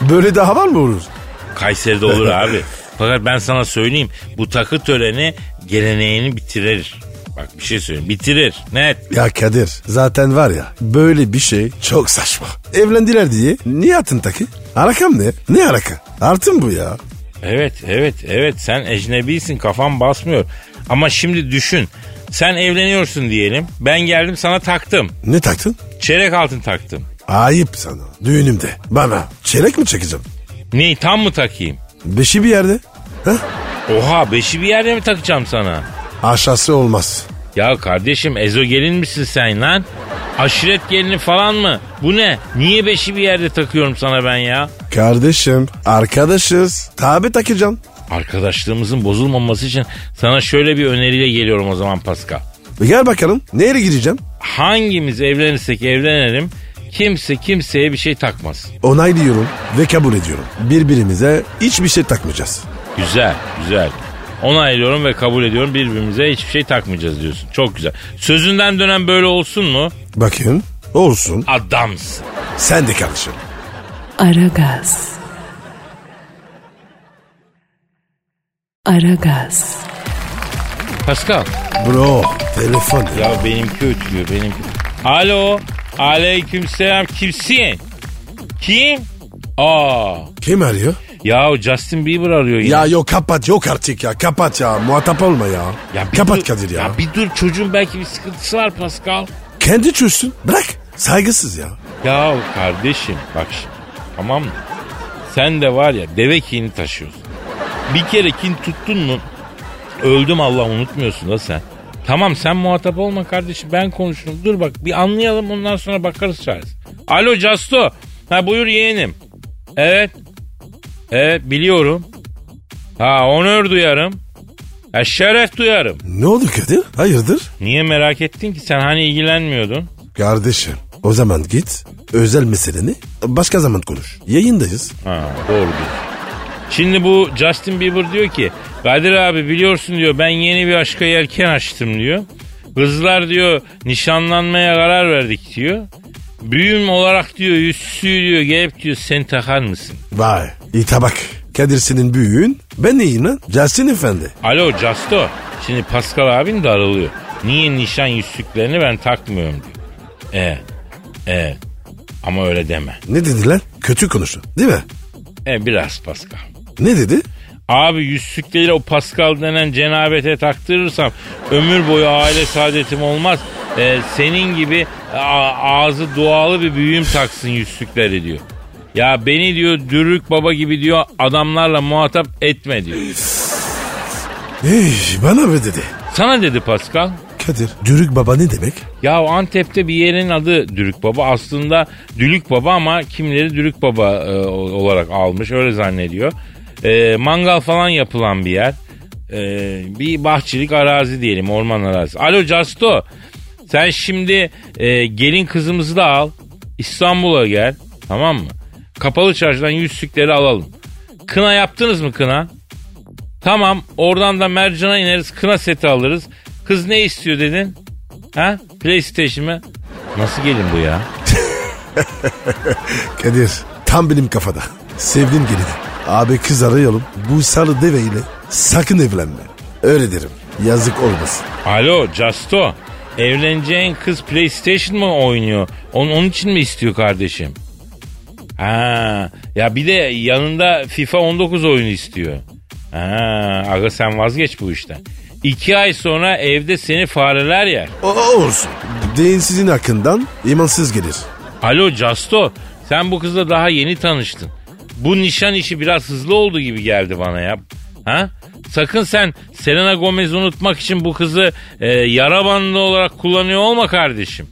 Böyle daha var mı olur? Kayseri'de olur abi. Fakat ben sana söyleyeyim bu takı töreni geleneğini bitirir. Bak bir şey söyleyeyim bitirir net. Ya Kadir zaten var ya böyle bir şey çok saçma. Evlendiler diye niye atın takı? Arakam ne? Ne araka? Artın bu ya. Evet evet evet sen ecnebisin kafam basmıyor. Ama şimdi düşün sen evleniyorsun diyelim ben geldim sana taktım. Ne taktın? Çeyrek altın taktım. Ayıp sana. Düğünümde. Bana çeyrek mi çekeceğim? Neyi tam mı takayım? Beşi bir yerde. Heh? Oha beşi bir yerde mi takacağım sana? Aşağısı olmaz. Ya kardeşim ezogelin misin sen lan? Aşiret gelini falan mı? Bu ne? Niye beşi bir yerde takıyorum sana ben ya? Kardeşim arkadaşız. Tabi takacağım. Arkadaşlığımızın bozulmaması için sana şöyle bir öneriyle geliyorum o zaman Pascal. Gel bakalım. Nereye gideceğim? Hangimiz evlenirsek evlenelim kimse kimseye bir şey takmaz. Onaylıyorum ve kabul ediyorum. Birbirimize hiçbir şey takmayacağız. Güzel güzel. Onaylıyorum ve kabul ediyorum birbirimize hiçbir şey takmayacağız diyorsun. Çok güzel. Sözünden dönen böyle olsun mu? Bakın olsun. Adamsın. Sen de kardeşim. Aragaz. Aragaz. Pascal. Bro telefon. Ya. Ya benimki ötüyor benimki. Alo. Aleykümselam kimsin? Kim? Aa. Kim arıyor? Ya Justin Bieber arıyor yine. Ya yok kapat yok artık ya. Kapat ya. Muhatap olma ya. Ya kapat dur- Kadir ya. Ya bir dur çocuğun belki bir sıkıntısı var Pascal. Kendi çözsün. Bırak. Saygısız ya. Ya kardeşim bak şimdi tamam mı? Sen de var ya deve kini taşıyorsun. Bir kere kin tuttun mu öldüm Allah unutmuyorsun da sen. Tamam sen muhatap olma kardeşim ben konuşurum. Dur bak bir anlayalım ondan sonra bakarız çaresi. Alo Casto. Ha buyur yeğenim. Evet. Evet biliyorum. Ha onur duyarım. Ha şeref duyarım. Ne oldu Kadir? Hayırdır? Niye merak ettin ki sen hani ilgilenmiyordun? Kardeşim o zaman git. Özel meseleni başka zaman konuş. Yayındayız. Ha doğru diyor. Şimdi bu Justin Bieber diyor ki Kadir abi biliyorsun diyor ben yeni bir aşka yelken açtım diyor. Kızlar diyor nişanlanmaya karar verdik diyor. Büyüm olarak diyor yüzsüğü diyor gelip diyor sen takar mısın? Vay. İyi tabak. Kadir senin büyüğün. Ben neyim lan? Justin Efendi. Alo Justo. Şimdi Pascal abin darılıyor. Niye nişan yüzsüklerini ben takmıyorum diyor. Evet. Evet. Ama öyle deme. Ne dediler? Kötü konuştun değil mi? E biraz Pascal. Ne dedi? Abi yüzsükleri o Pascal denen cenabete taktırırsam ömür boyu aile saadetim olmaz. Ee, senin gibi a- ağzı dualı bir büyüğüm taksın yüzsükleri diyor. Ya beni diyor dürük baba gibi diyor adamlarla muhatap etme diyor. Hey, bana mı dedi? Sana dedi Pascal. Kadir, Dürük Baba ne demek? Ya Antep'te bir yerin adı Dürük Baba. Aslında Dülük Baba ama kimleri Dürük Baba e, olarak almış öyle zannediyor. E, mangal falan yapılan bir yer. E, bir bahçelik arazi diyelim orman arazisi. Alo Casto sen şimdi e, gelin kızımızı da al. İstanbul'a gel tamam mı? Kapalı çarşıdan yüzsükleri alalım. Kına yaptınız mı kına? Tamam oradan da mercana ineriz kına seti alırız. Kız ne istiyor dedin? Ha? PlayStation mı? Nasıl gelin bu ya? Kadir, tam benim kafada. Sevdim gelini. Abi kız arayalım. Bu sarı deveyle sakın evlenme. Öyle derim. Yazık olmasın. Alo Justo. Evleneceğin kız PlayStation mı oynuyor? Onun, onun için mi istiyor kardeşim? Ha, ya bir de yanında FIFA 19 oyunu istiyor. Ha, aga sen vazgeç bu işten. İki ay sonra evde seni fareler yer. O, olsun. Dinsizin hakkından imansız gelir. Alo Casto sen bu kızla daha yeni tanıştın. Bu nişan işi biraz hızlı oldu gibi geldi bana ya. Ha? Sakın sen Selena Gomez'i unutmak için bu kızı e, yara bandı olarak kullanıyor olma kardeşim.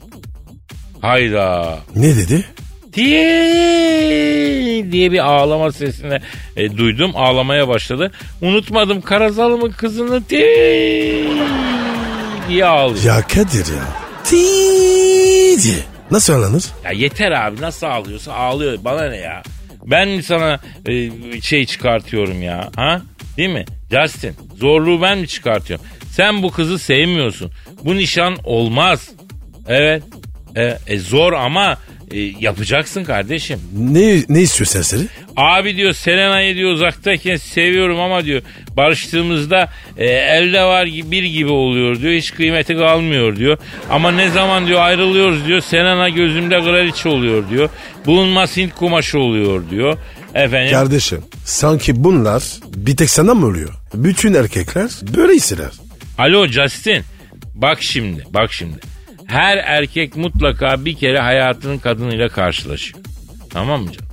Hayda. Ne dedi? Diye diye bir ağlama sesini e, duydum. Ağlamaya başladı. Unutmadım Karazalım'ın kızını diye diye ağlıyor. Ya Kadir ya. Diye. Nasıl anlanır? Ya yeter abi nasıl ağlıyorsa ağlıyor bana ne ya. Ben sana e, şey çıkartıyorum ya ha? Değil mi? Justin zorluğu ben mi çıkartıyorum? Sen bu kızı sevmiyorsun. Bu nişan olmaz. Evet. E, e, zor ama E, yapacaksın kardeşim. Ne, ne istiyor serseri? Abi diyor Selena'yı diyor uzaktayken seviyorum ama diyor barıştığımızda e, elde var bir gibi oluyor diyor. Hiç kıymeti kalmıyor diyor. Ama ne zaman diyor ayrılıyoruz diyor Selena gözümde kraliçe oluyor diyor. Bulunmaz Hint kumaşı oluyor diyor. Efendim Kardeşim sanki bunlar bir tek sana mı oluyor? Bütün erkekler böyle hisseder. Alo Justin. Bak şimdi, bak şimdi. Her erkek mutlaka bir kere hayatının kadınıyla karşılaşıyor. Tamam mı canım?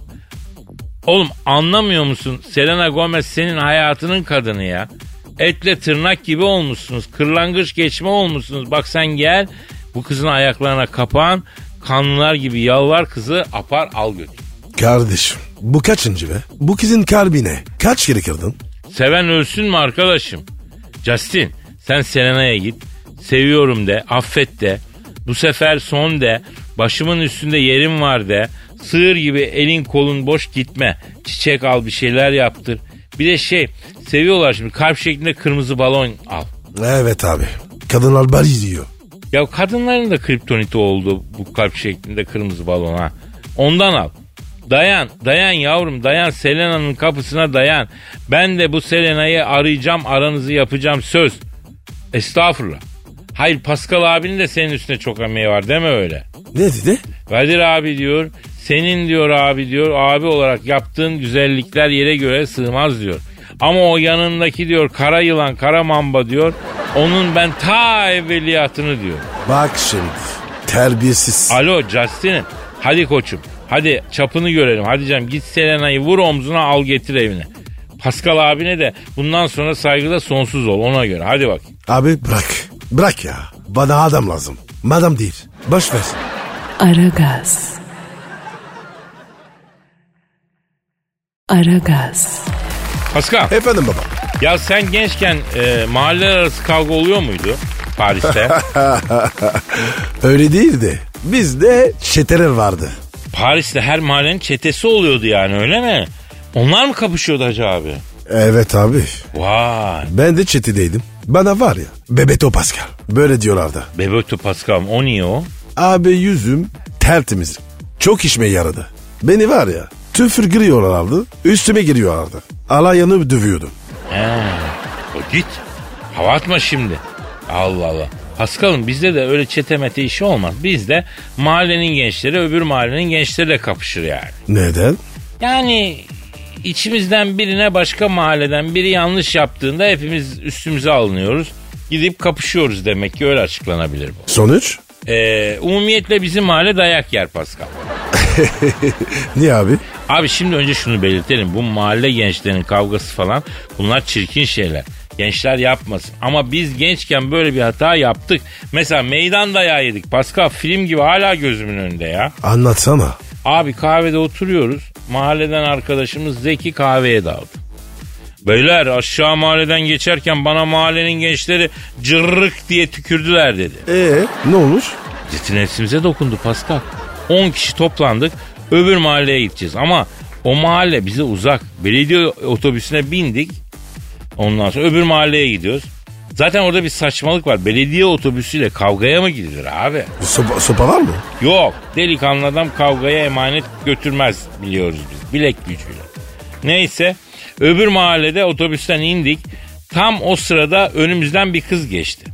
Oğlum anlamıyor musun? Selena Gomez senin hayatının kadını ya. Etle tırnak gibi olmuşsunuz. Kırlangıç geçme olmuşsunuz. Bak sen gel bu kızın ayaklarına kapan. Kanlılar gibi yalvar kızı apar al götür. Kardeşim bu kaçıncı be? Bu kızın kalbine kaç kere kırdın? Seven ölsün mü arkadaşım? Justin sen Selena'ya git. Seviyorum de, affet de. Bu sefer son de. Başımın üstünde yerim var de. Sığır gibi elin kolun boş gitme. Çiçek al bir şeyler yaptır. Bir de şey seviyorlar şimdi kalp şeklinde kırmızı balon al. Evet abi. Kadınlar bari diyor. Ya kadınların da kriptoniti oldu bu kalp şeklinde kırmızı balon ha. Ondan al. Dayan, dayan yavrum, dayan Selena'nın kapısına dayan. Ben de bu Selena'yı arayacağım, aranızı yapacağım söz. Estağfurullah. Hayır Pascal abinin de senin üstüne çok emeği var deme öyle. Ne dedi? Kadir abi diyor, senin diyor abi diyor, abi olarak yaptığın güzellikler yere göre sığmaz diyor. Ama o yanındaki diyor kara yılan, kara mamba diyor, onun ben ta evveliyatını diyor. Bak şimdi. Terbiyesiz. Alo Justin. Hadi koçum. Hadi çapını görelim. Hadi canım git Selena'yı vur omzuna al getir evine. Pascal abine de bundan sonra saygıda sonsuz ol ona göre. Hadi bak. Abi bırak. Bırak ya. Bana adam lazım. Madam değil. Boş ver. Aragaz. Aragaz. Pascal Efendim baba. ya sen gençken e, mahalleler arası kavga oluyor muydu Paris'te? Öyle değildi. Bizde çeteler vardı. Paris'te her mahallenin çetesi oluyordu yani öyle mi? Onlar mı kapışıyordu hacı abi? Evet abi. Vay. Ben de çetedeydim. Bana var ya Bebeto Pascal. Böyle diyorlardı. Bebeto Pascal o niye o? Abi yüzüm tertemiz. Çok işime yaradı. Beni var ya tüfür giriyorlardı. Üstüme giriyorlardı. Alayanı dövüyordum. He. O git. Hava atma şimdi. Allah Allah. Paskal'ım bizde de öyle çetemete işi olmaz. Bizde mahallenin gençleri öbür mahallenin gençleriyle kapışır yani. Neden? Yani içimizden birine başka mahalleden biri yanlış yaptığında hepimiz üstümüze alınıyoruz. Gidip kapışıyoruz demek ki öyle açıklanabilir bu. Sonuç? Ee, umumiyetle bizim mahalle dayak yer Pascal. Niye abi? Abi şimdi önce şunu belirtelim. Bu mahalle gençlerinin kavgası falan bunlar çirkin şeyler. Gençler yapmasın. Ama biz gençken böyle bir hata yaptık. Mesela meydan dayağı yedik. Pascal film gibi hala gözümün önünde ya. Anlatsana. Abi kahvede oturuyoruz. Mahalleden arkadaşımız Zeki kahveye daldı. Beyler aşağı mahalleden geçerken bana mahallenin gençleri cırrık diye tükürdüler dedi. Ee ne olmuş? Ciddi nefsimize dokundu Pascal. 10 kişi toplandık öbür mahalleye gideceğiz ama o mahalle bize uzak. Belediye otobüsüne bindik. Ondan sonra öbür mahalleye gidiyoruz. Zaten orada bir saçmalık var. Belediye otobüsüyle kavgaya mı gidilir abi? Sopa, sopa var mı? Yok. Delikanlı adam kavgaya emanet götürmez biliyoruz biz. Bilek gücüyle. Neyse öbür mahallede otobüsten indik. Tam o sırada önümüzden bir kız geçti.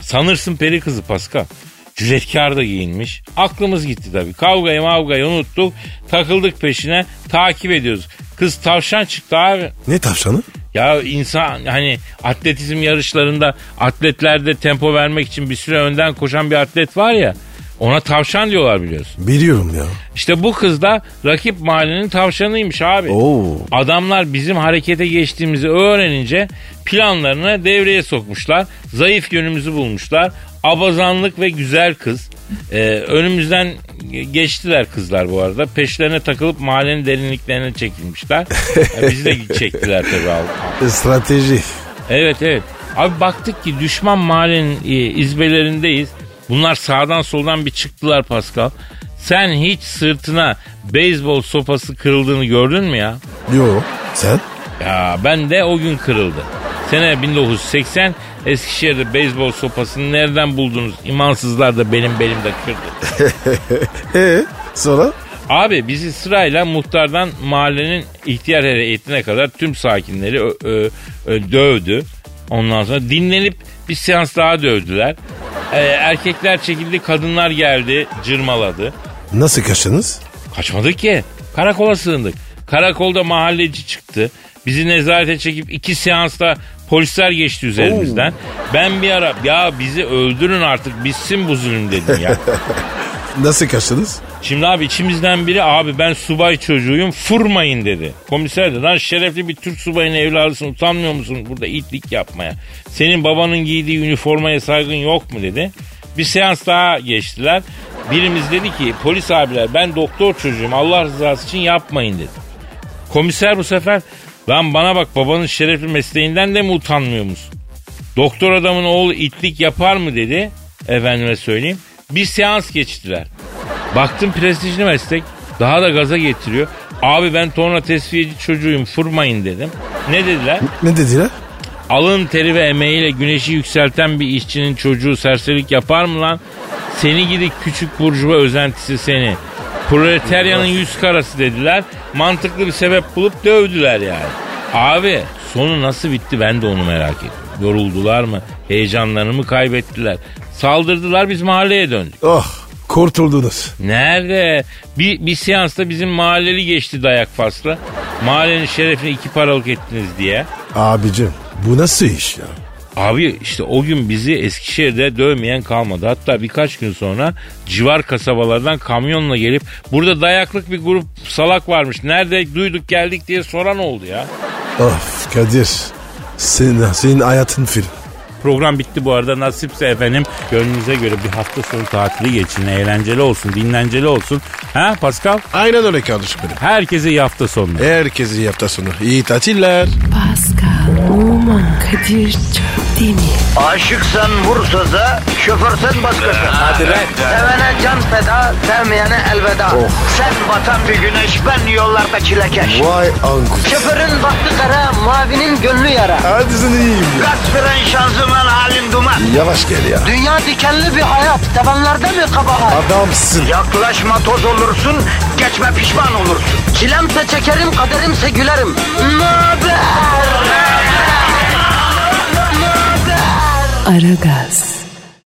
Sanırsın peri kızı Pascal. Cüretkar da giyinmiş. Aklımız gitti tabii. Kavgayı mavgayı unuttuk. Takıldık peşine. Takip ediyoruz. Kız tavşan çıktı abi. Ne tavşanı? Ya insan hani atletizm yarışlarında atletlerde tempo vermek için bir süre önden koşan bir atlet var ya. Ona tavşan diyorlar biliyorsun. Biliyorum ya. İşte bu kız da rakip mahallenin tavşanıymış abi. Oo. Adamlar bizim harekete geçtiğimizi öğrenince planlarını devreye sokmuşlar. Zayıf yönümüzü bulmuşlar. Abazanlık ve güzel kız. Ee, önümüzden geçtiler kızlar bu arada. Peşlerine takılıp mahallenin derinliklerine çekilmişler. Ee, bizi de çektiler tabii. al- Strateji. Evet evet. Abi baktık ki düşman mahallenin e, izbelerindeyiz. Bunlar sağdan soldan bir çıktılar Pascal. Sen hiç sırtına beyzbol sopası kırıldığını gördün mü ya? Yo. Sen? Ya ben de o gün kırıldı. Sene 1980 Eskişehir'de beyzbol sopasını nereden buldunuz? İmansızlar da benim belimde kırdı. Ee Sonra? Abi bizi sırayla muhtardan mahallenin ihtiyar heyetine kadar tüm sakinleri ö- ö- ö- dövdü. Ondan sonra dinlenip bir seans daha dövdüler. Ee, erkekler çekildi, kadınlar geldi, cırmaladı. Nasıl kaçtınız? Kaçmadık ki. Karakola sığındık. Karakolda mahalleci çıktı. Bizi nezarete çekip iki seansta polisler geçti üzerimizden. Ben bir ara ya bizi öldürün artık bitsin bu zulüm dedim ya. Nasıl kaçtınız? Şimdi abi içimizden biri abi ben subay çocuğuyum furmayın dedi. Komiser de lan şerefli bir Türk subayının evladısın utanmıyor musun burada itlik yapmaya? Senin babanın giydiği üniformaya saygın yok mu dedi. Bir seans daha geçtiler. Birimiz dedi ki polis abiler ben doktor çocuğum Allah rızası için yapmayın dedi. Komiser bu sefer lan bana bak babanın şerefli mesleğinden de mi utanmıyor musun? Doktor adamın oğlu itlik yapar mı dedi. Efendime söyleyeyim. Bir seans geçtiler. Baktım prestijli meslek. Daha da gaza getiriyor. Abi ben torna tesviyeci çocuğuyum fırmayın dedim. Ne dediler? Ne dediler? Alın teri ve emeğiyle güneşi yükselten bir işçinin çocuğu serserilik yapar mı lan? Seni gidi küçük burjuva özentisi seni. Proletaryanın yüz karası dediler. Mantıklı bir sebep bulup dövdüler yani. Abi sonu nasıl bitti ben de onu merak ediyorum. Yoruldular mı? Heyecanlarını mı kaybettiler? Saldırdılar biz mahalleye döndük. Oh kurtuldunuz. Nerede? Bir, bir seansta bizim mahalleli geçti dayak fasla. Mahallenin şerefine iki paralık ettiniz diye. Abicim bu nasıl iş ya? Abi işte o gün bizi Eskişehir'de dövmeyen kalmadı. Hatta birkaç gün sonra civar kasabalardan kamyonla gelip burada dayaklık bir grup salak varmış. Nerede duyduk geldik diye soran oldu ya. Of Kadir. Senin, senin hayatın film. Program bitti bu arada. Nasipse efendim gönlünüze göre bir hafta sonu tatili geçin. Eğlenceli olsun, dinlenceli olsun. Ha Pascal? Aynen öyle kardeşim benim. Herkese iyi hafta sonu. Herkese iyi hafta sonu. İyi tatiller. Pascal, Oman, Kadir çok değil mi? Aşıksan vursa da, şoförsen başkasın. Hadi Sevene can feda, sevmeyene elveda. Sen batan bir güneş, ben yollarda çilekeş. Vay anku. Şoförün baktı kara, mavinin gönlü yara. Hadi sen iyiyim ya. Kasperen şanzıman halin duman. Yavaş gel ya. Dünya dikenli bir hayat, sevenlerde mi kabahar? Adamsın. Yaklaşma toz olursun, geçme pişman olursun. Çilemse çekerim, kaderimse gülerim. Möber! Aragaz.